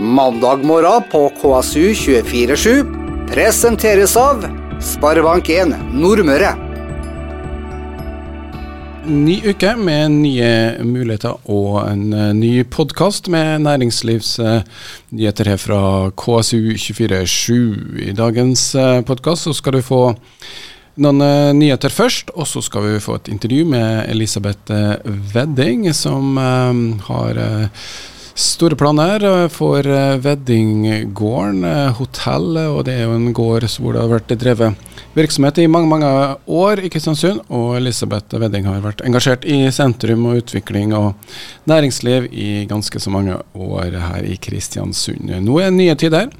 Mandag morgen på KSU247 presenteres av Sparebank1 Nordmøre. Ny uke med nye muligheter og en eh, ny podkast med næringslivsnyheter her fra KSU247. I dagens uh, podkast skal du få noen nyheter først, og så skal vi få et intervju med Elisabeth Wedding, som har Store planer for Weddinggården hotell, og det er jo en gård hvor det har vært drevet virksomhet i mange mange år i Kristiansund. Og Elisabeth Wedding har vært engasjert i sentrum og utvikling og næringsliv i ganske så mange år her i Kristiansund. Nå er nye tider,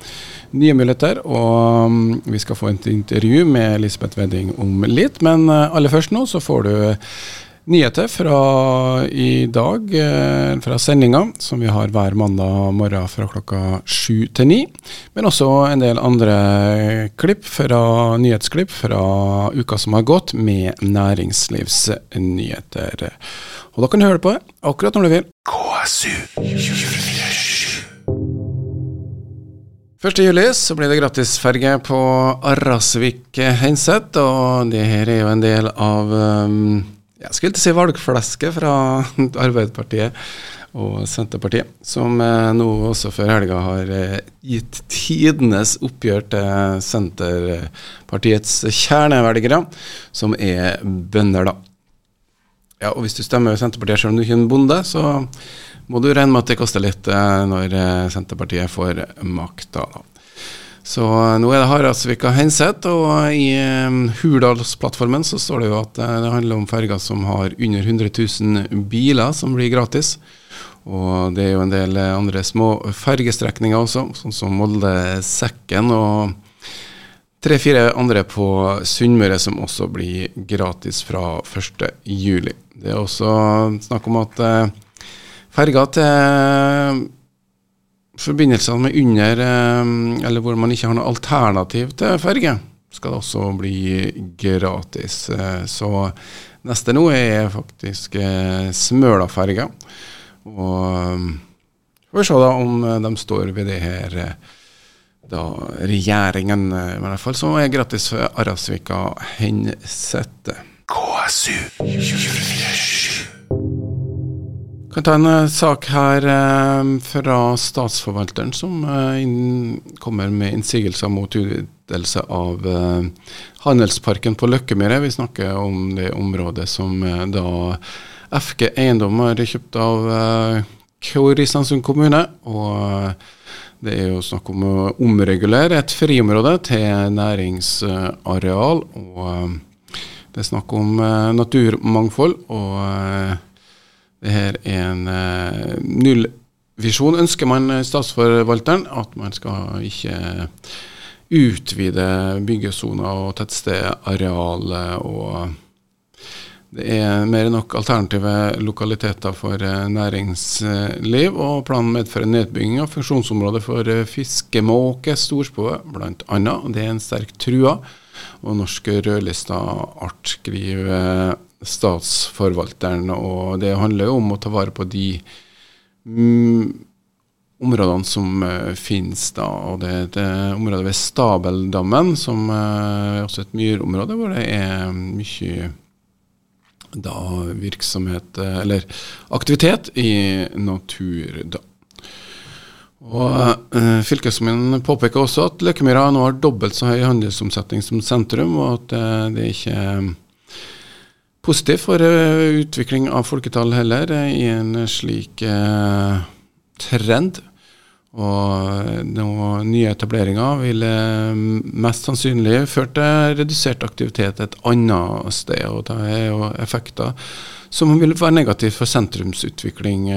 nye muligheter, og um, vi skal få et intervju med Elisabeth Wedding om litt. Men aller først nå så får du nyheter fra i dag, eh, fra sendinga som vi har hver mandag morgen fra klokka sju til ni. Men også en del andre klipp fra nyhetsklipp fra uka som har gått, med næringslivsnyheter. Og da kan du høre på akkurat når du vil. KSU 1. juli så blir det gratisferge på Arrasvik-Heinset, og det her er jo en del av um, jeg skulle ikke si valgfleske fra Arbeiderpartiet og Senterpartiet, som eh, nå også før helga har eh, gitt tidenes oppgjør til Senterpartiets kjernevelgere, som er bønder, da. Ja, og Hvis du stemmer Senterpartiet selv om du ikke er en bonde, så må du regne med at det koster litt eh, når Senterpartiet får makta. da. Så eh, nå er det Haraldsvika Henseth, og i um, Hurdalsplattformen så står det jo at det handler om ferger som har under 100 000 biler som blir gratis. Og det er jo en del andre små fergestrekninger også, sånn som Molde-Sekken og tre-fire andre på Sunnmøre som også blir gratis fra 1.7. Det er også snakk om at ferger til forbindelsene med under eh, Eller hvor man ikke har noe alternativ til ferge, skal det også bli gratis. Eh, så neste nå er faktisk eh, Smøla-ferga. Og får vi se da om de står ved det her da regjeringen I hvert fall så er gratis Arasvika Hensette. KSU 24 kan ta en uh, sak her uh, fra Statsforvalteren, som inn, kommer med innsigelser mot utvidelse av Handelsparken på Løkkemyre. Vi snakker om det området som da FG Eiendom har kjøpt av Kristiansund kommune. og det er jo snakk om å omregulere et friområde til næringsareal. og Det er snakk om naturmangfold. og det her er en uh, nullvisjon, ønsker man statsforvalteren. At man skal ikke utvide byggesoner og tettstedareal. og det er mer enn nok alternative lokaliteter for eh, næringsliv, og planen medfører nedbygging av funksjonsområdet for eh, fiskemåke, storspove bl.a. Det er en sterk trua, og Norsk rødlista art skriver statsforvalteren. Og det handler jo om å ta vare på de mm, områdene som uh, finnes. da, og Det er et uh, område ved Stabeldammen, som uh, er også et myrområde hvor det er mye da virksomhet, eller aktivitet i natur. da. Og uh, Fylkesmannen påpeker også at Løkkemyra nå har dobbelt så høy handelsomsetning som sentrum, og at uh, det ikke positivt for uh, utvikling av folketall heller, uh, i en slik uh, trend. Og noen nye etableringer vil mest sannsynlig føre til redusert aktivitet et annet sted. og Det er jo effekter som vil være negativt for sentrumsutvikling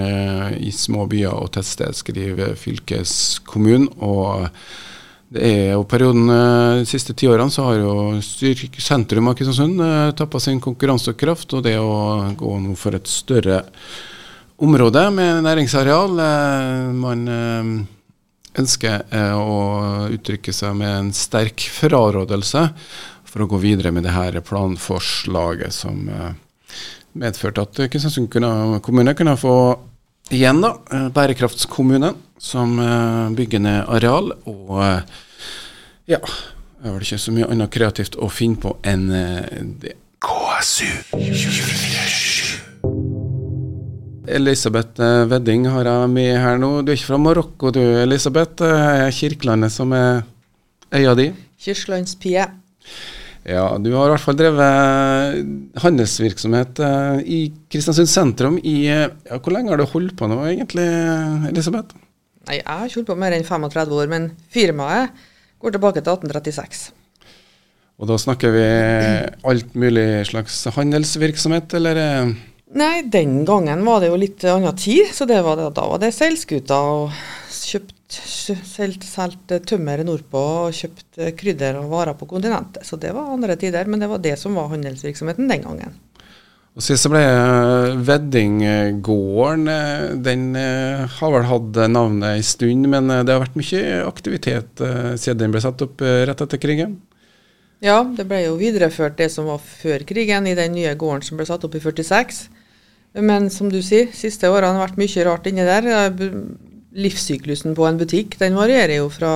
i små byer og tettsteder, skriver fylkeskommunen. og det er jo perioden eh, De siste ti årene så har jo sentrum av Kristiansund eh, tappa sin konkurransekraft. Og det å gå nå for et større område med næringsareal eh, Man ønsker å uttrykke seg med en sterk frarådelse for å gå videre med det her planforslaget som medførte at Kristiansund kommune kunne få igjen, da. Bærekraftskommunen som bygger ned areal. Og ja, det er vel ikke så mye annet kreativt å finne på enn det. KSU 247. Elisabeth Wedding har jeg med her nå. Du er ikke fra Marokko du, Elisabeth. Det er Kirkelandet som er øya di? Kirkelandspie. Ja, du har i hvert fall drevet handelsvirksomhet eh, i Kristiansund sentrum i ja, Hvor lenge har du holdt på nå egentlig, Elisabeth? Nei, Jeg har ikke holdt på mer enn 35 år, men firmaet går tilbake til 1836. Og da snakker vi alt mulig slags handelsvirksomhet, eller? Nei, den gangen var det jo litt annen tid, så det var det, da var det seilskuter og kjøpt solgt tømmer nordpå og kjøpt krydder og varer på kontinentet. Så det var andre tider, men det var det som var handelsvirksomheten den gangen. Og Sist ble Veddinggården Den har vel hatt navnet en stund, men det har vært mye aktivitet siden den ble satt opp rett etter krigen? Ja, det ble jo videreført det som var før krigen, i den nye gården som ble satt opp i 46. Men som du sier, siste årene har det vært mye rart inni der livssyklusen på en butikk den varierer jo fra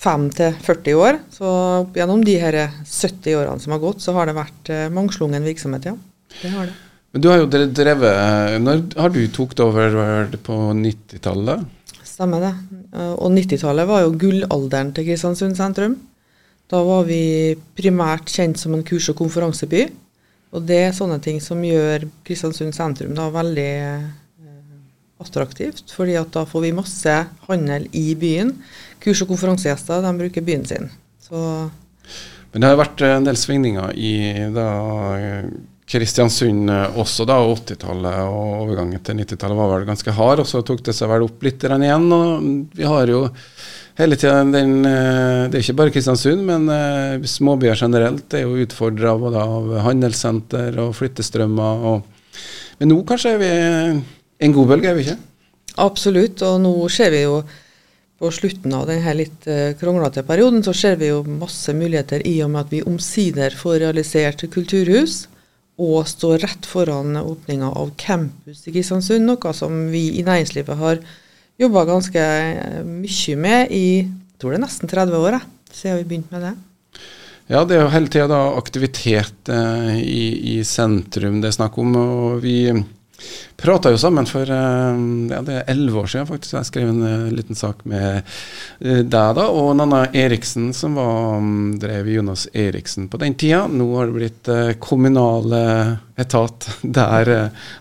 5 til 40 år. Så opp gjennom de her 70 årene som har gått, så har det vært eh, mangslungen virksomhet, ja. Det har det. Men du har jo drevet eh, Når har du tok det over på 90-tallet? Stemmer det. Eh, og 90-tallet var jo gullalderen til Kristiansund sentrum. Da var vi primært kjent som en kurs- og konferanseby. Og det er sånne ting som gjør Kristiansund sentrum da veldig attraktivt, fordi at da får vi masse handel i byen. Kurs- og konferansegjester de bruker byen sin. Så Men det har vært en del svingninger i da, Kristiansund også, da, 80-tallet og overgangen til 90-tallet var vel ganske hard, og så tok det seg vel opp litt igjen. og Vi har jo hele tida den Det er ikke bare Kristiansund, men uh, småbyer generelt er jo utfordra av handelssenter og flyttestrømmer. Og, men nå kanskje er vi en god bølge, er vi ikke? Absolutt, og nå ser vi jo på slutten av denne litt uh, kronglete perioden, så ser vi jo masse muligheter i og med at vi omsider får realisert kulturhus og står rett foran åpninga av campus i Kristiansund, noe som vi i næringslivet har jobba ganske eh, mye med i jeg tror det er nesten 30 år, siden vi begynte med det. Ja, det er jo hele tida aktivitet eh, i, i, sentrum det er snakk om. og vi prata jo sammen for eh, ja, det er elleve år siden, faktisk. Jeg skrev en uh, liten sak med uh, deg da, og Nanna Eriksen, som var, um, drev Jonas Eriksen på den tida. Nå har det blitt uh, kommunal etat der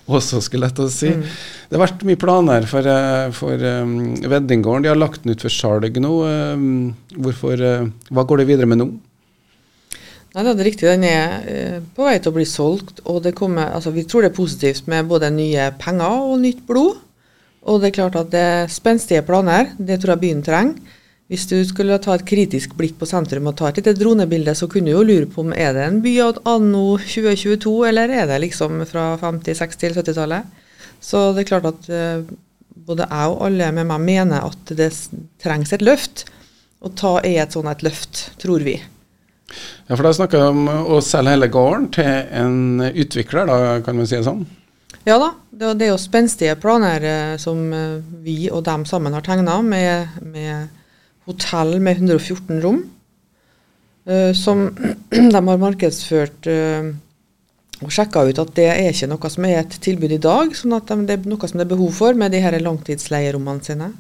også, skulle jeg til å si. Mm. Det har vært mye planer for, for um, Veddinggården. De har lagt den ut for salg nå. hvorfor, hva går det videre med nå? Nei, det er riktig. Den er eh, på vei til å bli solgt. og kommer, altså, Vi tror det er positivt med både nye penger og nytt blod. Og det er klart at det er spenstige planer. Det tror jeg byen trenger. Hvis du skulle ta et kritisk blikk på sentrum og ta et lite dronebilde, så kunne du jo lure på om er det en by anno 2022, eller er det liksom fra 50-, 60- 70-tallet. Så det er klart at uh, både jeg og alle med meg mener at det trengs et løft. Og ta er et sånt et løft, tror vi. Ja, for Da snakker vi om å selge hele gården til en utvikler, da kan vi si det sånn? Ja da, det, er jo spenstige planer eh, som eh, vi og dem sammen har tegna, med, med, hotell med 114 rom. Eh, som de har markedsført og sjekka ut at det er ikke noe som er et tilbud i dag, sånn at det er noe som det er behov for med de her langtidsleierommene sine.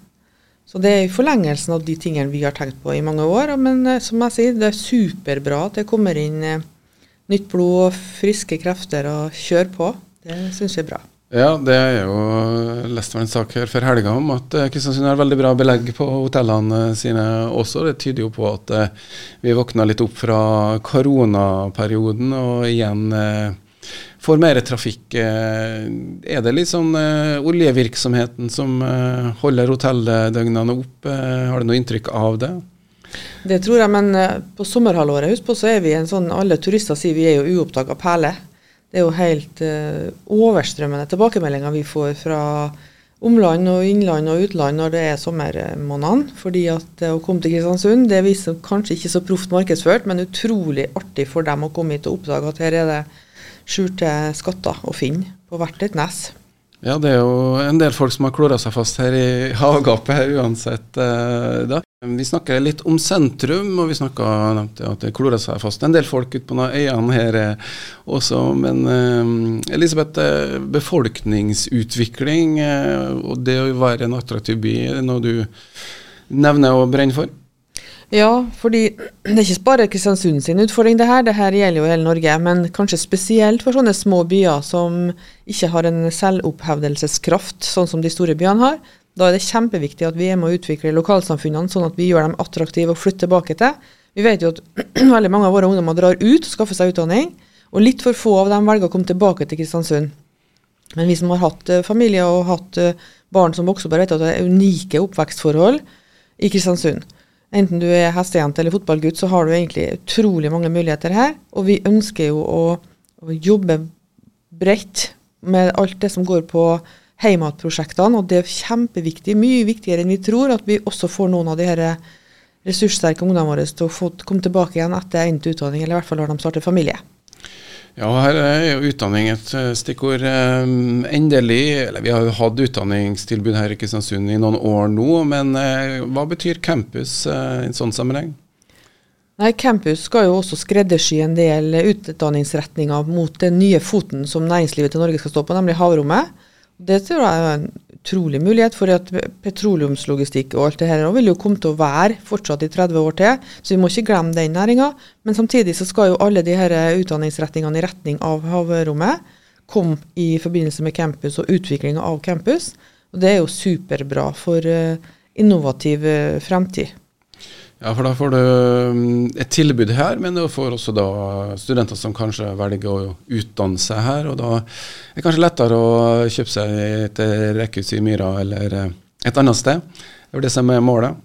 Så det er i forlengelsen av de tingene vi har tenkt på i mange år. Men eh, som jeg sier, det er superbra at det kommer inn eh, nytt blod og friske krefter og kjør på. Det syns vi er bra. Ja, det er jo lest en sak her før helga om at eh, Kristiansund har veldig bra belegg på hotellene sine også. Det tyder jo på at vi våkna litt opp fra koronaperioden og igjen får mer trafikk. Eh, er det litt sånn uh, oljevirksomheten som uh, holder hotelldøgnene oppe? Har du noe inntrykk av det? Det tror jeg, men på sommerhalvåret husk på, så er vi en sånn Alle turister sier vi er jo uoppdaga perle. Det er jo helt overstrømmende tilbakemeldinger vi får fra omland og innland og utland når det er sommermånedene. Fordi at å komme til Kristiansund det viser kanskje ikke så proft markedsført, men utrolig artig for dem å komme hit og oppdage at her er det skjulte skatter å finne på hvert et nes. Ja, det er jo en del folk som har klora seg fast her i havgapet uansett. Eh, da. Vi snakker litt om sentrum, og vi snakker at det klorer seg fast en del folk ute på noen øyene her eh, også. Men eh, Elisabeth, eh, befolkningsutvikling eh, og det å være en attraktiv by, er det noe du nevner og brenner for? Ja, fordi det er ikke bare Kristiansund sin utfordring det her, det her gjelder jo hele Norge. Men kanskje spesielt for sånne små byer som ikke har en selvopphevdelseskraft, sånn som de store byene har. Da er det kjempeviktig at vi er med å utvikle lokalsamfunnene sånn at vi gjør dem attraktive å flytte tilbake til. Vi vet jo at veldig mange av våre ungdommer drar ut og skaffer seg utdanning, og litt for få av dem velger å komme tilbake til Kristiansund. Men vi som har hatt uh, familie og hatt uh, barn som vokser opp, vet at det er unike oppvekstforhold i Kristiansund. Enten du er hestejente eller fotballgutt, så har du egentlig utrolig mange muligheter her. Og vi ønsker jo å, å jobbe bredt med alt det som går på heimatprosjektene, og det er kjempeviktig, mye viktigere enn vi tror, at vi også får noen av de her ressurssterke ungdommene våre til å få komme tilbake igjen etter endt utdanning, eller i hvert fall når de starter familie. Ja, her er jo utdanning et eh, stikkord. Um, endelig, eller Vi har jo hatt utdanningstilbud her i Kristiansund i noen år nå, men uh, hva betyr campus i en sånn sammenheng? Nei, Campus skal jo også skreddersy en del utdanningsretninger mot den nye foten som næringslivet til Norge skal stå på, nemlig havrommet. Det tror jeg er en utrolig mulighet, for at petroleumslogistikk og alt det her vil jo komme til å være fortsatt i 30 år til, så vi må ikke glemme den næringa. Men samtidig så skal jo alle de her utdanningsretningene i retning av havrommet komme i forbindelse med campus og utviklinga av campus. Og det er jo superbra for uh, innovativ uh, fremtid. Ja, for da får du mm, et tilbud her, men du får også da studenter som kanskje velger å utdanne seg her. Og da er det kanskje lettere å kjøpe seg et rekkehus i Myra eller eh, et annet sted. Det er det som er målet.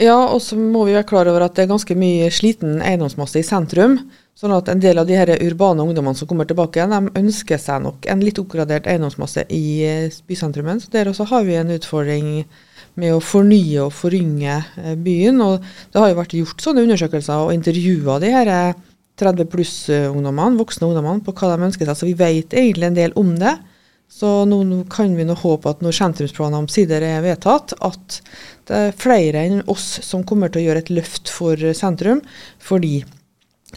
Ja, og så må vi være klar over at det er ganske mye sliten eiendomsmasse i sentrum. Sånn at en del av de her urbane ungdommene som kommer tilbake de ønsker seg nok en litt oppgradert eiendomsmasse i eh, bysentrumen. Så der også har vi en utfordring med å fornye og forynge eh, byen. Og det har jo vært gjort sånne undersøkelser og intervjua de her 30 eh, pluss-ungdommene, voksne ungdommene, på hva de ønsker seg. Så vi vet egentlig en del om det. Så nå kan vi nå håpe at når sentrumsplanene omsider er vedtatt, at det er flere enn oss som kommer til å gjøre et løft for sentrum. Fordi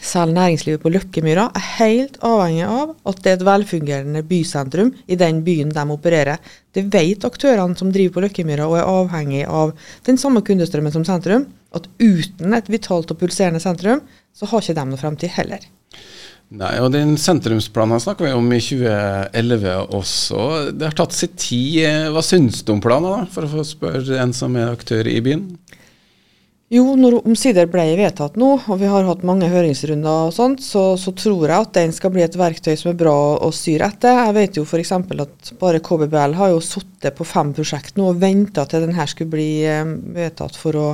selv næringslivet på Løkkemyra er helt avhengig av at det er et velfungerende bysentrum i den byen de opererer. Det vet aktørene som driver på Løkkemyra og er avhengig av den samme kundestrømmen som sentrum, at uten et vitalt og pulserende sentrum, så har ikke de noe fremtid heller. Nei, og den sentrumsplanen snakker vi om i 2011 også. Det har tatt sin tid. Hva syns du om planen, da, for å spørre en som er aktør i byen? Jo, når omsider ble vedtatt nå, og vi har hatt mange høringsrunder og sånt, så, så, tror jeg at den skal bli et verktøy som er bra å styre etter. Jeg vet jo f.eks. at bare KBBL har jo sittet på fem prosjekt nå og venta til denne skulle bli eh, vedtatt for å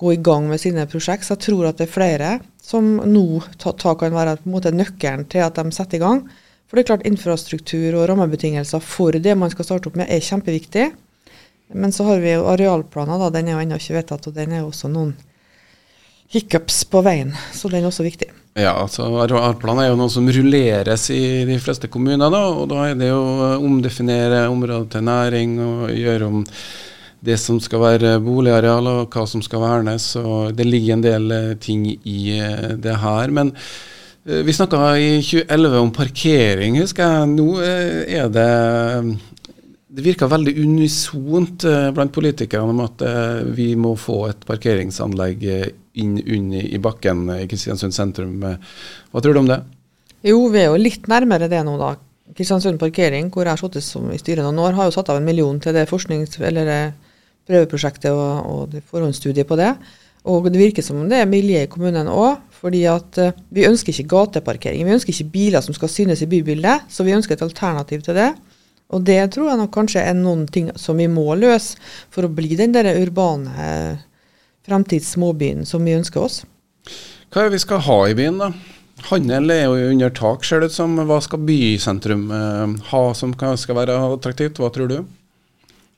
gå i gang med sine prosjekt. Så jeg tror at det er flere som nå ta, ta kan være på en måte nøkkelen til at de setter i gang. For det er klart infrastruktur og rammebetingelser for det man skal starte opp med, er kjempeviktig. Men så har vi jo arealplaner, da. Den er jo ennå ikke vedtatt, og den er jo også noen hiccups på veien. Så den er også viktig. Ja, altså arealplanen er jo noe som rulleres i de fleste kommuner, da. Og da er det jo å omdefinere området til næring og gjøre om det som skal være boligareal og hva som skal vernes. Og det ligger en del eh, ting i eh, det her. Men eh, vi snakka i 2011 om parkering, husker jeg. Nå er det det virker veldig unisont eh, blant politikerne om at eh, vi må få et parkeringsanlegg eh, inn under i bakken i Kristiansund sentrum. Hva tror du om det? Jo, vi er jo litt nærmere det nå, da. Kristiansund parkering, hvor jeg har sittet i styret noen år, har jo satt av en million til det forsknings- eller prøveprosjektet og, og forhåndsstudiet på det. Og det virker som om det er miljø i kommunen òg. fordi at vi ønsker ikke gateparkering. Vi ønsker ikke biler som skal synes i bybildet, så vi ønsker et alternativ til det. Og det tror jeg nok kanskje er noen ting som vi må løse for å bli den der urbane fremtidssmåbyen som vi ønsker oss. Hva er det vi skal ha i byen, da? Handel er jo under tak, ser det ut som. Hva skal bysentrum eh, ha som skal være attraktivt? Hva tror du?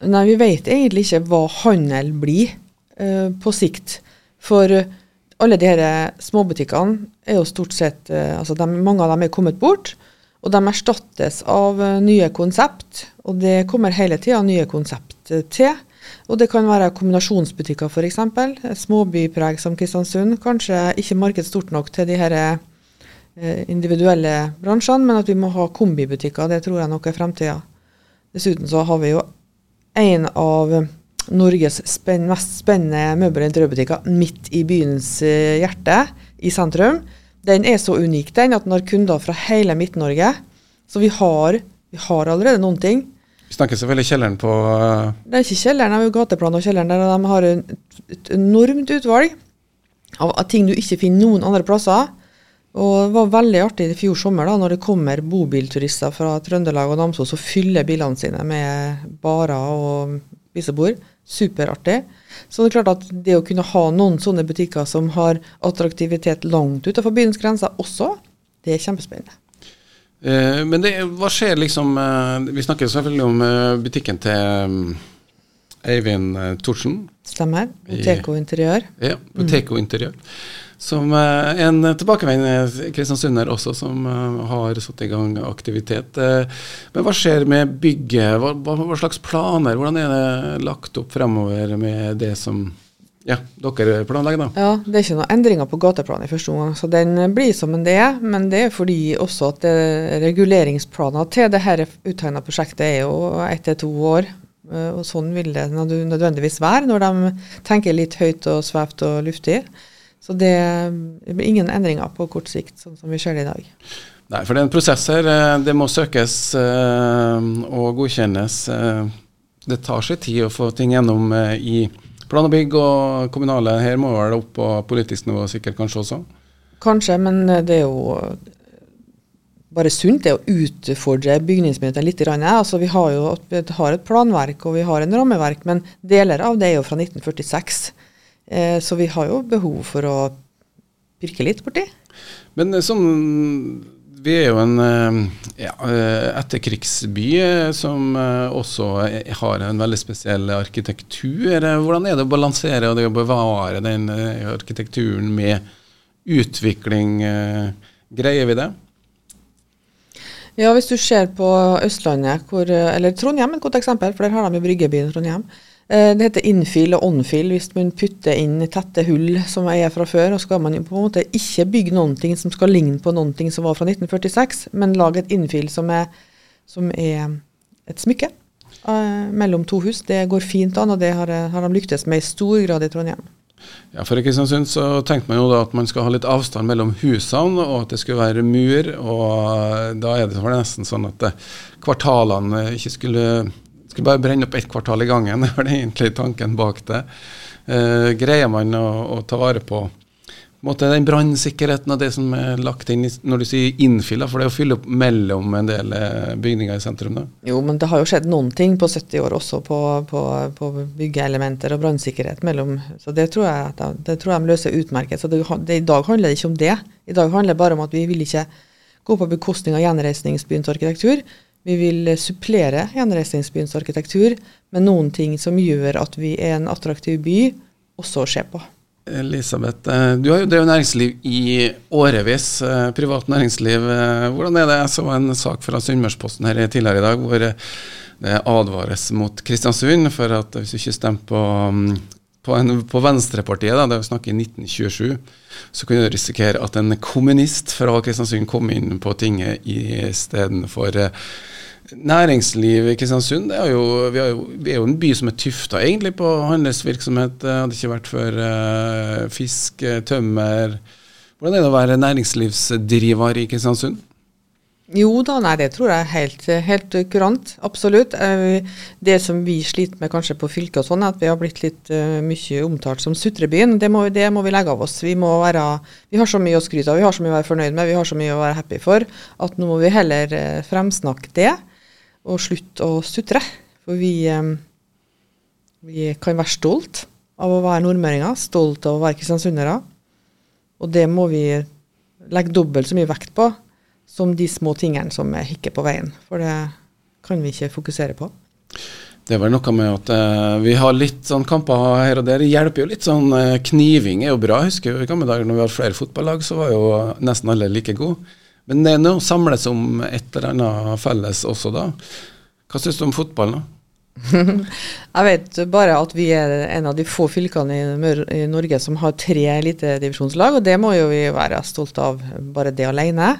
Nei, Vi vet egentlig ikke hva handel blir eh, på sikt. For alle de disse småbutikkene er jo stort sett eh, altså de, Mange av dem er kommet bort. Og de erstattes av eh, nye konsept, og det kommer hele tida nye konsept eh, til. Og det kan være kombinasjonsbutikker f.eks. Småbypreg som Kristiansund. Kanskje ikke marked stort nok til de her eh, individuelle bransjene, men at vi må ha kombibutikker. Det tror jeg nok er fremtida. Dessuten så har vi jo en av Norges spenn, mest spennende møbel- og interiørbutikker midt i byens hjerte, i sentrum. Den er så unik den at den har kunder fra hele Midt-Norge. Så vi har, vi har, allerede noen ting. Vi snakker selvfølgelig kjelleren på uh... Det er ikke kjelleren, det er jo gateplan og kjelleren der. Og de har et enormt utvalg av, av, ting du ikke finner noen andre plasser. Og det var veldig artig i fjor sommer da, når det kommer bobilturister fra Trøndelag og Namsos og fyller bilene sine med barer og spisebord. Superartig. Så det er klart at det å kunne ha noen sånne butikker som har attraktivitet langt utenfor byens grenser også, det er kjempespennende. Eh, men det, hva skjer liksom eh, Vi snakker selvfølgelig om eh, butikken til um, Eivind eh, Thorsen. Stemmer. Boteko Interiør. Ja, Boteko mm. Som eh, en tilbakevendende kristiansunder også, som eh, har satt i gang aktivitet. Eh, men hva skjer med bygget? Hva, hva, slags planer? Hvordan er det lagt opp fremover med det som ja, dere planlegger? da? Ja, Det er ikke noen endringer på gateplanen i første omgang, så den blir som den er. Men det er fordi også at reguleringsplaner til dette uttegna prosjektet er jo ett til to år. Og sånn vil det nødvendigvis være når de tenker litt høyt og svevt og luftig. Så det blir ingen endringer på kort sikt, sånn som vi ser det i dag. Nei, for det er en prosess her. Eh, det må søkes eh, og godkjennes. Eh, det tar seg tid å få ting gjennom i plan og bygg og kommunale. Her må det opp på politisk nivå sikkert kanskje også? Kanskje, men det er jo bare sunt det å utfordre bygningsmyndighetene litt. Altså, vi har jo vi har et planverk og vi har en rammeverk, men deler av det er jo fra 1946. Eh, så vi har jo behov for å pirke litt borti. Men sånn vi er jo en eh, ja, etterkrigsby som også har en veldig spesiell arkitektur. Hvordan er det å balansere og det å bevare den arkitekturen med utvikling? Greier vi det? Ja, hvis du ser på Østlandet, hvor, eller Trondheim et godt eksempel, for der har de Bryggebyen Trondheim. Eh, det heter infill og onfill hvis man putter inn tette hull som er fra før. Og skal man på en måte ikke bygge noen ting som skal ligne på noen ting som var fra 1946, men lage et infill som som er et smykke uh, mellom to hus. Det går fint an, og det har, har de lyktes med i stor grad i Trondheim. Ja, For i Kristiansund så tenkte man jo da at man skal ha litt avstand mellom husene, og at det skulle være mur. og Da er det nesten sånn at kvartalene ikke skulle skulle bare brenne opp ett kvartal i gangen. Det var egentlig tanken bak det. Eh, greier man å, å, ta vare på måte, den brannsikkerheten og det som er lagt inn i, når du sier innfyll, for det er å fylle opp mellom en del eh, bygninger i sentrum? da? Jo, men det har jo skjedd noen ting på 70 år også på, på, på byggeelementer og brannsikkerhet mellom. Så det tror jeg, det tror jeg de løser utmerket. Så det, det, I dag handler det ikke om det. I dag handler det bare om at vi vil ikke gå på bekostning av gjenreisningsbyens arkitektur. Vi vil supplere gjenreisningsbyens arkitektur med noen ting som gjør at vi er en attraktiv by også å se på. Elisabeth, eh, du har jo drevet næringsliv i årevis, eh, privat næringsliv. Eh, hvordan er det? Jeg så en sak fra Sunnmørsposten her tidligere i dag hvor det advares mot Kristiansund for at hvis du ikke stemmer på, mm, på, en, på Venstrepartiet, da, det er snakk i 1927, så kunne du risikere at en kommunist fra Kristiansund kom inn på tinget istedenfor Næringsliv i Kristiansund er jo, vi, er jo, vi er jo en by som er tufta egentlig på handelsvirksomhet. Det hadde ikke vært for eh, fisk, tømmer Hvordan er det å være næringslivsdriver i Kristiansund? Jo da, nei, det tror jeg er helt, helt kurant. Absolutt. Eh, det som vi sliter med kanskje på fylket og sånn, er at vi har blitt litt uh, mye omtalt som sutrebyen. Det må, det må, vi legge av oss. Vi, være, vi har så mye å skryte av, vi har så mye å være fornøyd med, vi har så mye å være happy for, at nå må vi heller uh, fremsnakke det og slutte å sutre. For vi, vi kan være stolt av å være nordmøringer, stolt av å være kristiansundere. Og det må vi legge dobbelt så mye vekt på som de små tingene som hikker på veien. For det kan vi ikke fokusere på. Det er vel noe med at eh, vi har litt sånn kamper her og der. Det hjelper jo litt sånn eh, Kniving er jo bra. Jeg husker jo i gamle dager når vi hadde flere fotballag, så var jo nesten alle like gode. Men det er noe samles om et eller annet felles også, da. Hva syns du om fotball, da? jeg vet bare at vi er en av de få fylkene i, i Norge som har tre elitedivisjonslag, og det må jo vi være stolte av, bare det alene.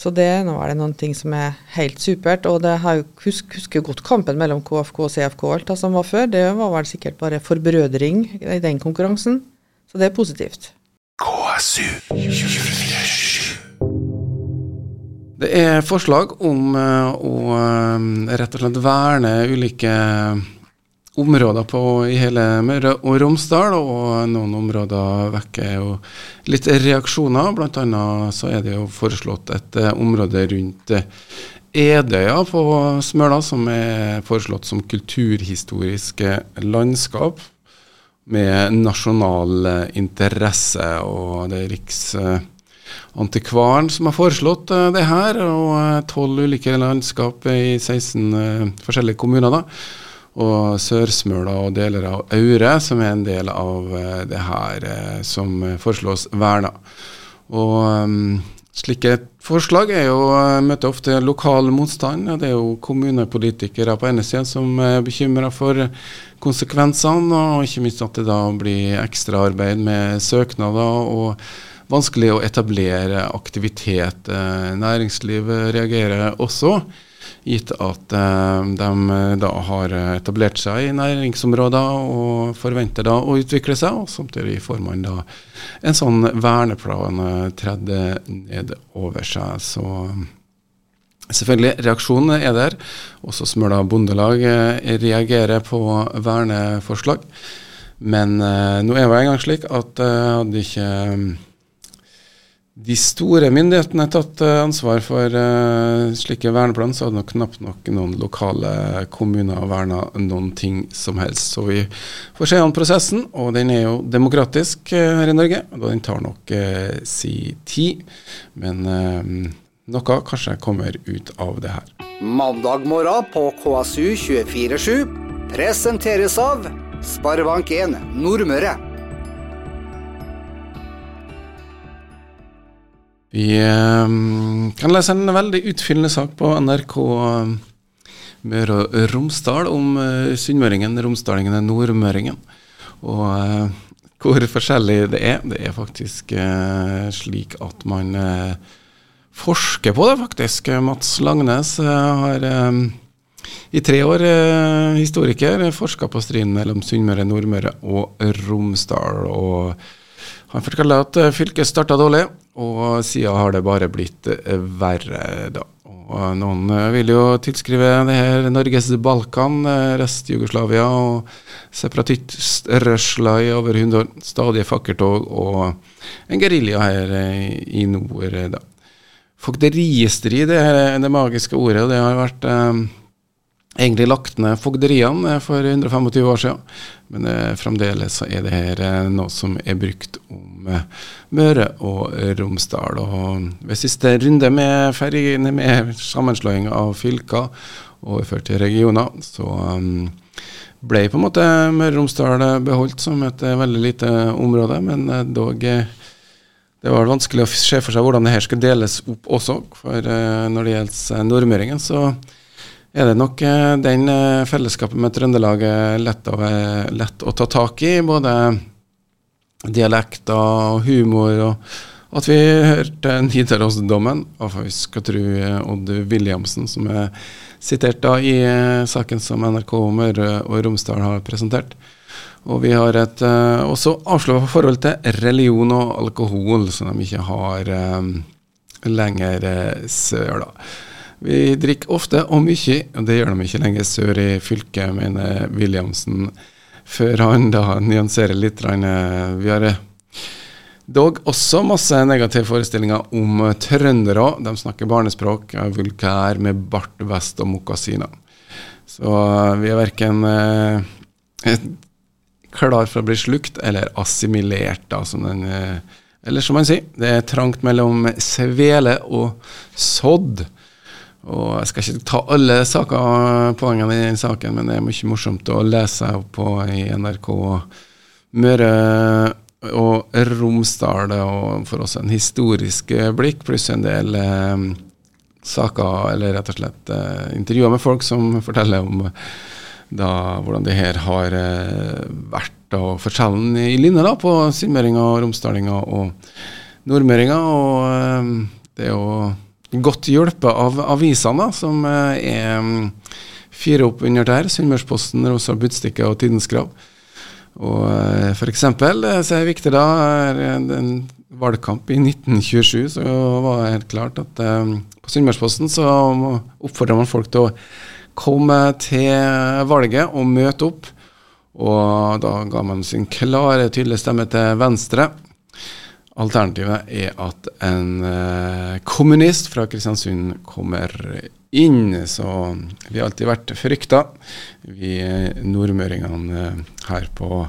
Så det nå er det noen ting som er helt supert. Og det har jo husk, husker godt kampen mellom KFK og CFK alt det som var før. Det var vel sikkert bare forbrødring i den konkurransen. Så det er positivt. KSU 24 det er forslag om uh, å uh, rett og slett verne ulike områder på, i hele Møre og Romsdal, og noen områder vekker jo litt reaksjoner. Annet så er det jo foreslått et uh, område rundt Edøya på Smøla, som er foreslått som kulturhistoriske landskap med nasjonal interesse, og det er Riksantikvaren som har foreslått det her, og eh, tolv ulike landskap i 16 uh, eh, forskjellige kommuner. da, Og Sørsmøla og deler av Aure, som er en del av uh, det her som foreslås verna. Og um, Slike forslag er jo, møter ofte lokal motstand. Det er jo kommunepolitikere på ene sida som er bekymra for konsekvensene, og ikke minst at det da blir ekstraarbeid med søknader. og vanskelig å etablere aktivitet. Eh, næringslivet reagerer også, gitt at eh, de eh, da har etablert seg i næringsområder og forventer da å utvikle seg. og Samtidig får man da en sånn verneplan tredd ned over seg. så Selvfølgelig, reaksjonen er der. Også Smøla Bondelag reagerer på verneforslag. Men eh, nå er det en gang slik at eh, hadde ikke de store myndighetene har tatt uh, ansvar for uh, slike verneplan, så hadde nok knapt nok noen lokale kommuner verna noen ting som helst. Så vi får se an prosessen, og den er jo demokratisk uh, her i Norge. og Den tar nok si tid, men noe kanskje kommer ut av det her. Mandag morgen på KSU 247 presenteres av Sparebank1 Nordmøre. Vi um, kan lese en veldig utfyllende sak på NRK um, Møre og Romsdal om uh, sunnmøringen, romsdalingen nordmøringen. Og uh, hvor forskjellig det er. Det er faktisk uh, slik at man forsker på det, faktisk. Mats Langnes har um, i tre år historiker forska på striden mellom Sunnmøre, Nordmøre og Romsdal. og han forteller at fylket starta dårlig, og siden har det bare blitt eh, verre, da. Og noen eh, vil jo tilskrive det her Norges Balkan, eh, rest-Jugoslavia og separatist-rørsla i over 100 år. Stadige fakkeltog og en gerilja her i nord, da. Fogderistrid er det magiske ordet, og det har vært eh, egentlig lagt ned fogderiene for 125 år siden. Men eh, fremdeles er det her eh, noe som er brukt om eh, Møre og Romsdal. Og ved siste runde med, fergene, med sammenslåing av fylker overført til regioner, så um, ble på en måte Møre og Romsdal beholdt som et veldig lite område, men dog det var vanskelig å se for seg hvordan det her skulle deles opp også. For når det gjelder nordmøringen, så er det nok eh, den eh, fellesskapet med Trøndelag lett, lett, å ta tak i. Både dialekter og humor. og At vi hørte Nidarosdommen skal tro eh, Odd Williamsen, som er sitert da i saken som NRK Møre og Romsdal har presentert. Og vi har et også avslørt forhold til religion og alkohol, som de ikke har lenger sør. da. Vi drikker ofte og mye, og det gjør de ikke lenger sør i fylket, mener Williamsen, før han da nyanserer litt. Vi har eh, dog også masse negative forestillinger om trøndere. De snakker barnespråk, er vulkær med bart, vest og mokasiner. Så eh, vi er verken eh, klar for å bli slukt eller assimilert, da, som den eh, Eller som man sier, det er trangt mellom svele og sodd. Og Jeg skal ikke ta alle saker, poengene i den saken, men det er mye morsomt å lese på i NRK Møre og Romsdal og for oss en historisk blikk, pluss en del eh, saker, eller rett og slett eh, intervjuer med folk som forteller om da, hvordan det her har eh, vært, og forskjellen i linje da, på sunnmøringer, romsdalinger og nordmøringer. Og eh, det er jo godt hjulpet av avisene, som eh, er mm, fire opp under der. Sunnmørsposten, Rosa Budstikke og Tidens Krav. Og f.eks. for eksempel, det er viktig da, en valgkamp i 1927, så var det helt klart at på Sunnmørsposten så oppfordrer man folk til å komme til valget og møte opp. Og da ga man sin klare, tydelige stemme til Venstre. Alternativet er at en uh, kommunist fra Kristiansund kommer inn. Så vi har alltid vært frykta, vi nordmøringene uh, her på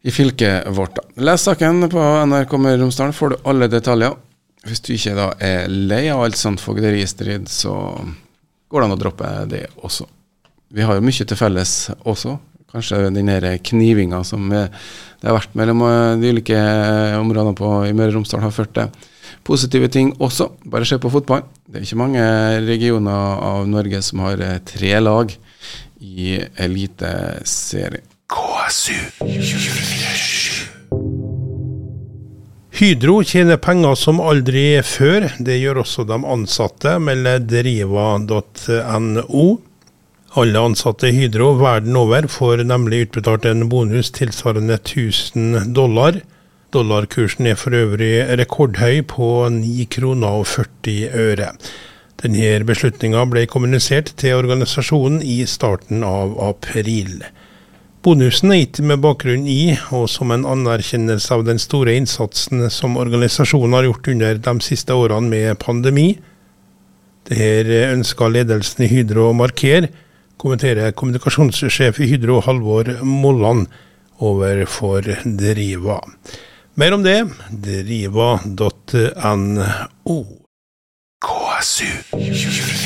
i fylket vårt. Les saken på NRK Møre og Romsdal, får du alle detaljer. Hvis du ikke da er lei av alt sånt fogderistrid, så går det an å droppe det også. Vi har jo mye til felles også. Kanskje den knivinga som det har vært mellom eh, de ulike eh, områdene på, i Møre og Romsdal, har ført til positive ting også. Bare se på fotball. Det er ikke mange regioner av Norge som har eh, tre lag i eliteserien. KSU 24 Hydro tjener penger som aldri før. Det gjør også de ansatte, melder driva.no. Alle ansatte i Hydro verden over får nemlig utbetalt en bonus tilsvarende 1000 dollar. Dollarkursen er for øvrig rekordhøy på 9 kroner og 40 øre. Denne beslutninga ble kommunisert til organisasjonen i starten av april. Bonusen er gitt med bakgrunn i, og som en anerkjennelse av den store innsatsen som organisasjonen har gjort under de siste årene med pandemi. Dette ønsker ledelsen i Hydro å markere, kommenterer kommunikasjonssjef i Hydro Halvor Molland overfor Driva. Mer om det driva.no. KSU 24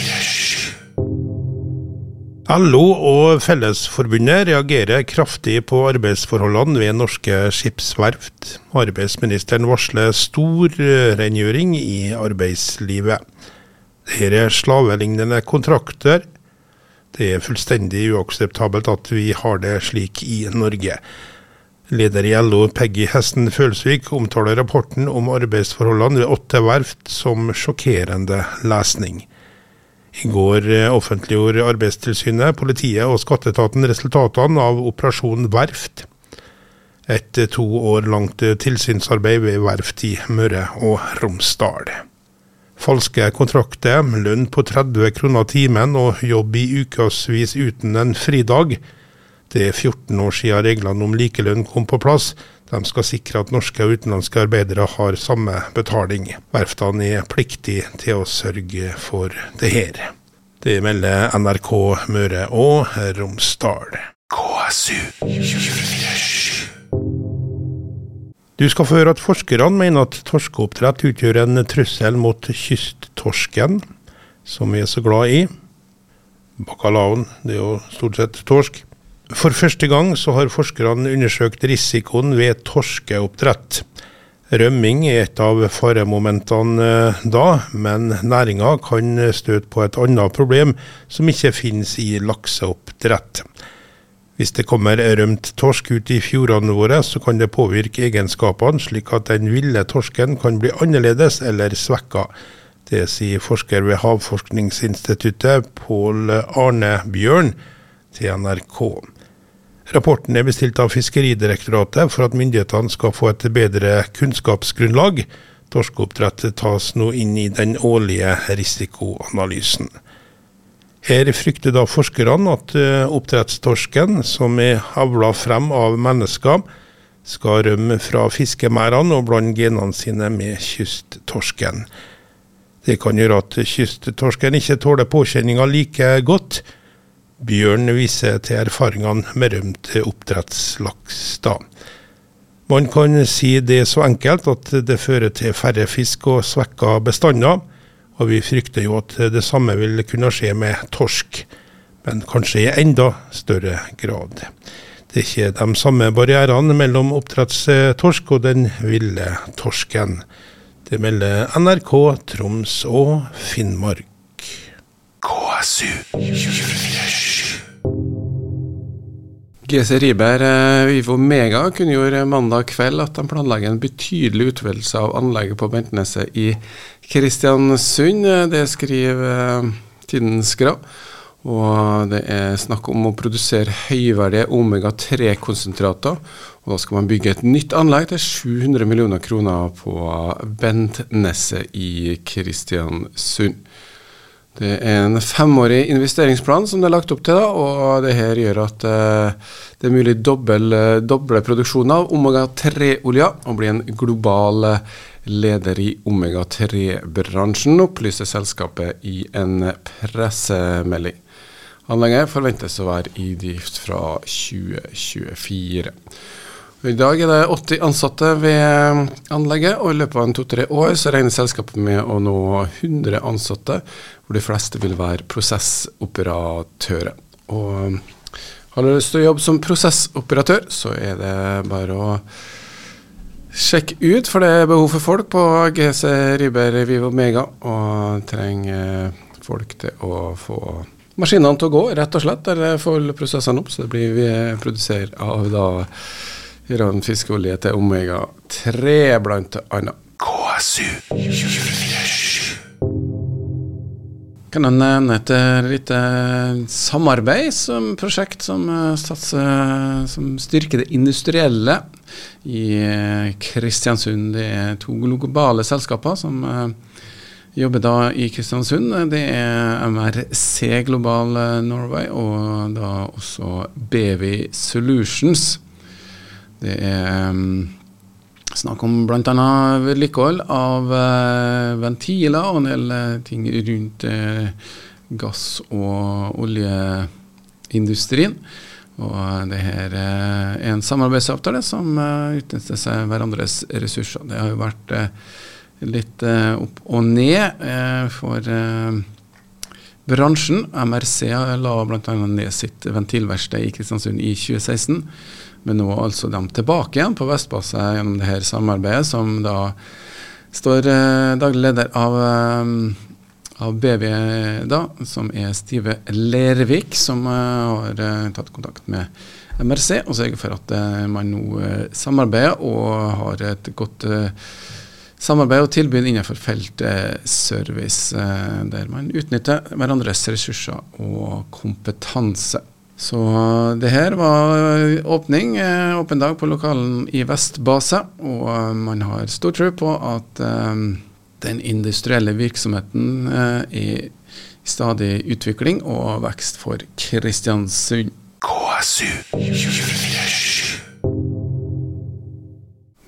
LO og Fellesforbundet reagerer kraftig på arbeidsforholdene ved norske skipsverft. Arbeidsministeren varsler stor rengjøring i arbeidslivet. Dette er slavelignende kontrakter. Det er fullstendig uakseptabelt at vi har det slik i Norge. Leder i LO Peggy Hesten Følsvik omtaler rapporten om arbeidsforholdene ved åtte verft som sjokkerende lesning. I går eh, offentliggjorde Arbeidstilsynet, politiet og skatteetaten resultatene av Operasjon Verft. Et to år langt tilsynsarbeid ved verft i Møre og Romsdal. Falske kontrakter, lønn på 30 kroner timen og jobb i ukevis uten en fridag. Det er 14 år siden reglene om likelønn kom på plass. De skal sikre at norske og utenlandske arbeidere har samme betaling. Verftene er pliktige til å sørge for det her. Det melder NRK Møre og Romsdal. KSU 24 Du skal få høre at forskerne mener at torskeoppdrett utgjør en trussel mot kysttorsken, som vi er så glad i. Bacalaoen, det er jo stort sett torsk. For første gang så har forskerne undersøkt risikoen ved torskeoppdrett. Rømming er et av faremomentene eh, da, men næringa kan støte på et annet problem som ikke finnes i lakseoppdrett. Hvis det kommer rømt torsk ut i fjordene våre, så kan det påvirke egenskapene, slik at den ville torsken kan bli annerledes eller svekka. Det sier forsker ved Havforskningsinstituttet Pål Arne Bjørn til NRK. Rapporten er bestilt av Fiskeridirektoratet for at myndighetene skal få et bedre kunnskapsgrunnlag. Torskeoppdrett tas nå inn i den årlige risikoanalysen. Her frykter da forskerne at eh, oppdrettstorsken, som er avla frem av mennesker, skal rømme fra fiskemerdene og blande genene sine med kysttorsken. Det kan gjøre at kysttorsken ikke tåler påkjenninga like godt. Bjørn viser til erfaringene med rømt oppdrettslaks. da. Man kan si det så enkelt at det fører til færre fisk og svekka bestander. Og vi frykter jo at det samme vil kunne skje med torsk, men kanskje i enda større grad. Det er ikke de samme barrierene mellom oppdrettstorsk og den ville torsken. Det melder NRK Troms og Finnmark. KSU 247. GC Riber Ivo Vivo Mega kunngjorde mandag kveld at de planlegger en betydelig utvidelse av anlegget på Bentneset i Kristiansund. Det skriver eh, Tidens Grav, Og det er snakk om å produsere høyverdige omega-3-konsentrater. Og da skal man bygge et nytt anlegg til 700 millioner kroner på Bentneset i Kristiansund. Det er en femårig investeringsplan som det er lagt opp til, da, og det her gjør at uh, det er mulig dobbel, uh, doble produksjon av omega-3-olja og bli en global uh, leder i omega-3-bransjen, opplyser selskapet i en pressemelding. Anlegget forventes å være i drift fra 2024. I dag er det 80 ansatte ved anlegget, og i løpet av to-tre år så regner selskapet med å nå 100 ansatte, hvor de fleste vil være prosessoperatører. Og har du lyst til å jobbe som prosessoperatør, så er det bare å sjekke ut, for det er behov for folk på GC Riber Vivo Mega, og trenger folk til å få maskinene til å gå, rett og slett, eller få prosessene opp. Så det blir vi produserer av da Iran fiskeolje til omega-3, blant annet. KSU 247. Kan jeg nevne et lite samarbeid som prosjekt som, eh, satser, som styrker det industrielle i eh, Kristiansund. Det er to globale selskaper som eh, jobber da i Kristiansund. Det er MRC Global Norway og da også BV Solutions. Det er snakk om bl.a. vedlikehold av uh, ventiler og en del uh, ting rundt uh, gass- og oljeindustrien. Og det her er en samarbeidsavtale som utnytter seg hverandres ressurser. Det har jo vært litt opp og ned for bransjen. MRC la bl.a. ned sitt ventilverksted i Kristiansund i 2016. Men nå er altså de tilbake igjen på Vestbasset gjennom det her samarbeidet, som da står eh, daglig leder av, eh, av BV, da, som er Stive Lervik, som eh, har eh, tatt kontakt med MRC og sørger for at eh, man nå eh, samarbeider og har et godt samarbeid og tilbud innenfor feltet service, der man utnytter hverandres ressurser og kompetanse. Så det her var åpning, eh, åpen dag på lokalen i Vestbase. Og eh, man har stor tro på at den industrielle virksomheten er i stadig utvikling og vekst for Kristiansund. KSU 247.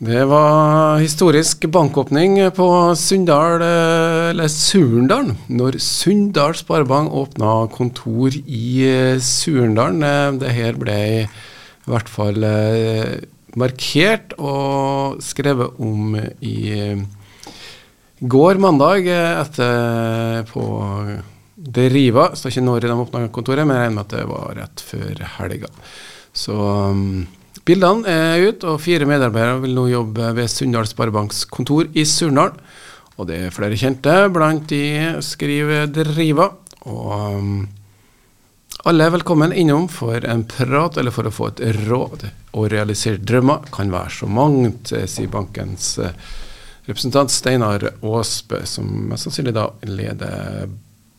Det var historisk bankåpning på Sunndal, eh, eller Surndalen, når Sunndal Sparebank åpna kontor i eh, Surndalen. Eh, det her ble i hvert fall markert og skrevet om i går, mandag, etter på Deriva. Står ikke når de åpna kontoret, men jeg regner med at det var rett før helga. Så mm, Bildene er ute, og fire medarbeidere vil nå jobbe ved Sunndal Sparebanks kontor i Surnadal. Og det er flere kjente blant de skriver Driva. Og um, alle er velkommen innom for en prat eller for å få et råd. Å realisere drømmer kan være så mangt, sier bankens uh, representant Steinar Aasbø, som mest sannsynlig da leder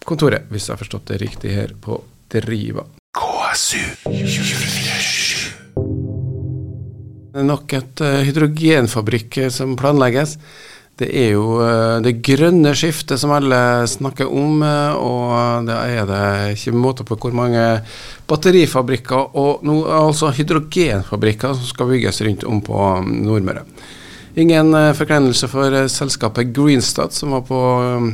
kontoret, hvis jeg har forstått det riktig her på Driva. KSU 24 nok et uh, hydrogenfabrikk eh, som planlegges. Det er jo uh, det grønne skiftet som alle snakker om, og da er det ikke måte på hvor mange batterifabrikker og no, altså hydrogenfabrikker som skal bygges rundt om på um, Nordmøre. Ingen forkleinelse for selskapet Greenstad, som var på um,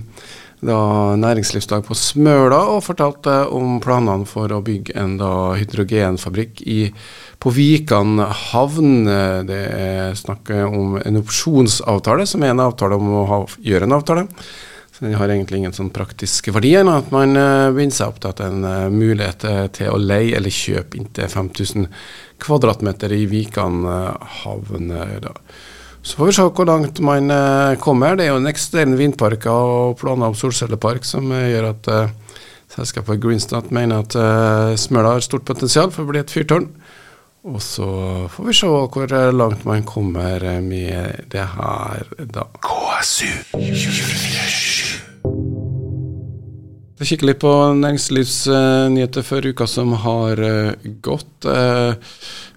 da, næringslivsdag på Smøla og fortalte om planene for å bygge en da, hydrogenfabrikk i på Vikan havn. Det er snakk om en opsjonsavtale, som er en avtale om å ha, gjøre en avtale. Så den har egentlig ingen sånn praktisk verdi enn at man uh, binder seg opp til en uh, mulighet til å leie eller kjøpe inntil 5000 kvadratmeter i Vikan uh, havner. da. Så får vi se hvor langt man uh, kommer. Det er jo en eksisterende vindpark og planer om solcellepark som uh, gjør at uh, selskapet Greenstat mener at Smøla har stort potensial for å bli et fyrtårn. Og så får vi se hvor langt man kommer med det her, da. KSU 24 Vi kikker litt på næringslivsnyheter for uka som har gått.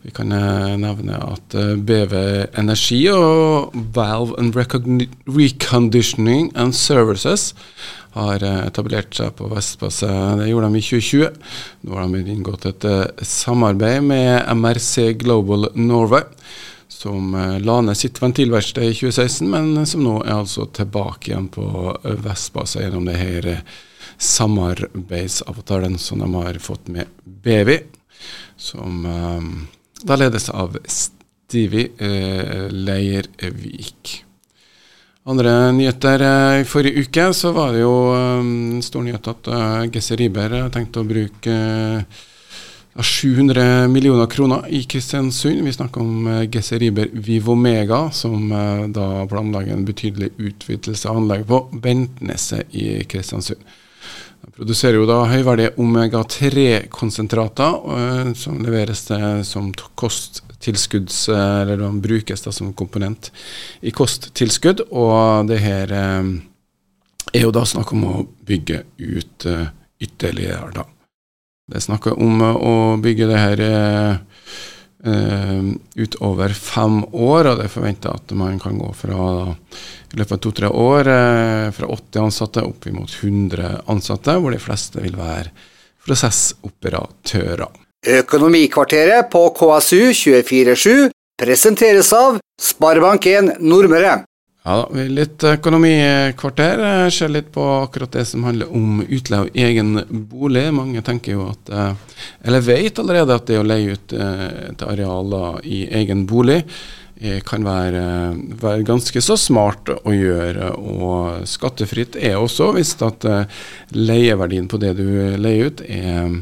Vi kan nevne at BV Energi og Valve and Reconditioning and Services har eh, etablert seg på Vestpasse. Det gjorde de i 2020. Nå har de inngått et eh, samarbeid med MRC Global Norway, som eh, la ned sitt ventilverksted i 2016, men som nå er altså tilbake igjen på Vestpasse gjennom det her samarbeidsavtalen som de har fått med BV, som da ledes av Stivi eh, Leirvik. Andre nyheter eh, I forrige uke så var det jo um, stor nyhet at uh, Gesse Riiber tenkte å bruke uh, 700 millioner kroner i Kristiansund. Vi snakker om uh, Gesse Riber Vivomega, som uh, da planlegger en betydelig utvidelse av anlegget på Bentneset i Kristiansund. De produserer jo da høyverdige omega-3-konsentrater uh, som leveres som kosttilskudds... Eller de brukes da som komponent i kosttilskudd. Og det her er jo da snakk om å bygge ut ytterligere, da. Det er snakk om å bygge det her utover fem år, og det er forventa at man kan gå fra i løpet av to-tre år eh, fra 80 ansatte opp mot 100 ansatte, hvor de fleste vil være prosessoperatører. Økonomikvarteret på KSU 247 presenteres av Sparebank1 Nordmøre. Ja da, litt økonomikvarter. Ser litt på akkurat det som handler om utleie av egen bolig. Mange tenker jo at eh, Eller vet allerede at det å leie ut til et areal i egen bolig Eh, kan være, være, ganske så smart å gjøre. Og skattefritt er også hvis at eh, leieverdien på det du leier ut er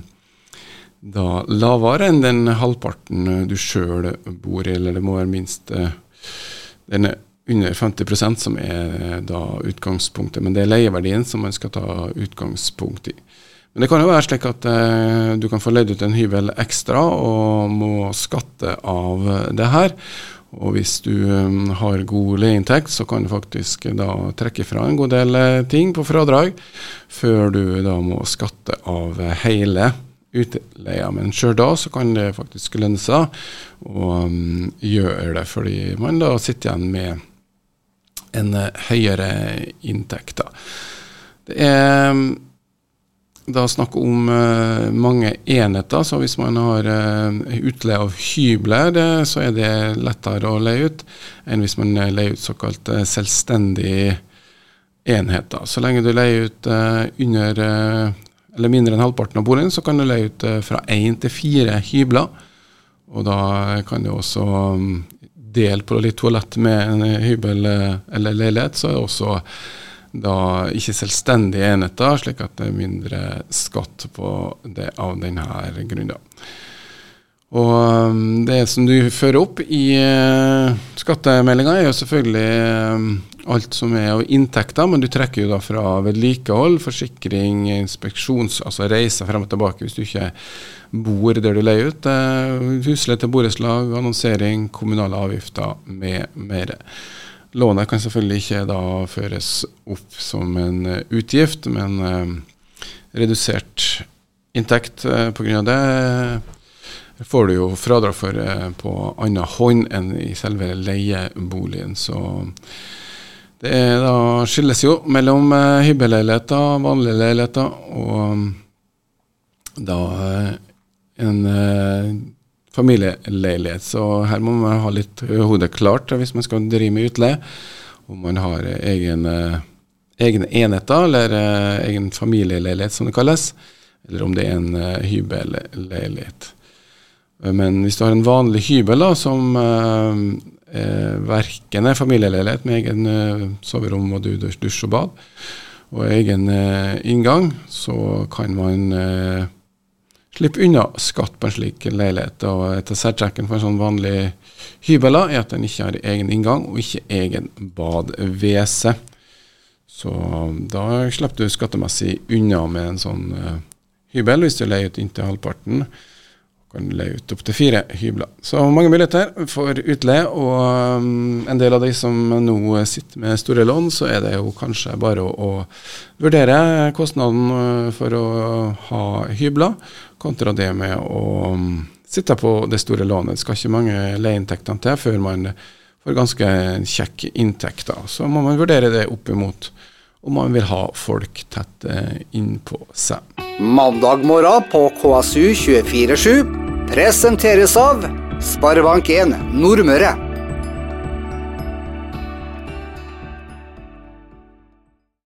da lavere enn den halvparten du sjøl bor i, eller det må være minst denne, den er under 50% som er da utgangspunktet. Men det er leieverdien som man skal ta utgangspunkt i. Men det kan jo være slik at eh, du kan få leid ut en hybel ekstra og må skatte av det her. Og hvis du um, har god leieinntekt, så kan du faktisk da trekke fra en god del eh, ting på fradrag, før du da må skatte av hele utleia. Men sjøl da så kan det faktisk lønne seg å um, gjøre det, fordi man da sitter igjen med en uh, høyere inntekt. Da. Det er da snakk om uh, mange enheter. Så hvis man har uh, utleie av hybler, uh, så er det lettere å leie ut enn hvis man leier ut såkalt selvstendige enheter. Så lenge du leier ut under eller mindre enn halvparten av boligen, så kan du leie ut fra én til fire hybler. Og da kan du også um, dele på litt toalett med en hybel eller leilighet, så er det også da ikke selvstendige enheter, slik at det er mindre skatt på det av denne grunnen. Og um, det som du fører opp i uh, skattemeldinga, er jo selvfølgelig um, alt som er av inntekter, men du trekker jo da fra vedlikehold, forsikring, inspeksjons, altså reiser frem og tilbake hvis du ikke bor der du leier ut. Uh, husleie til borettslag, annonsering, kommunale avgifter med mer. Lånet kan selvfølgelig ikke da føres opp som en eh, utgift, men eh, redusert inntekt eh, pga. det får du jo fradrag for eh, på annen hånd enn i selve leieboligen. Så det er, da skilles jo mellom eh, hybelleiligheter, vanlige leiligheter, og da eh, en familieleilighet. Så her må man ha litt hodet klart hvis man skal drive med utleie. Om man har egen, egne enheter, eller egen familieleilighet som det kalles. Eller om det er en hybelleilighet. Men hvis du har en vanlig hybel da, som uh, uh, verken er familieleilighet med egen eh, soverom og dusj og bad, og egen eh, inngang, så kan man eh, slippe unna skatt på en slik leilighet. Og etter særtrekken for en sånn vanlig hybel er at den ikke har egen inngang og ikke egen bad-WC. Så da slipper du skattemessig unna med en sånn uh, hybel hvis du leier ut inntil halvparten kan leie ut opptil fire hybler. Så mange muligheter for utleie. Og um, en del av de som nå sitter med store lån, så er det jo kanskje bare å, å vurdere kostnaden uh, for å ha hybler, kontra det med å um, sitte på det store lånet. Det skal ikke mange leieinntektene til før man får ganske kjekk inntekt. Da. Så må man vurdere det opp imot om man vil ha folk tett uh, innpå seg. Mandag morgen på KSU 247 presenteres av Sparebank1 Nordmøre.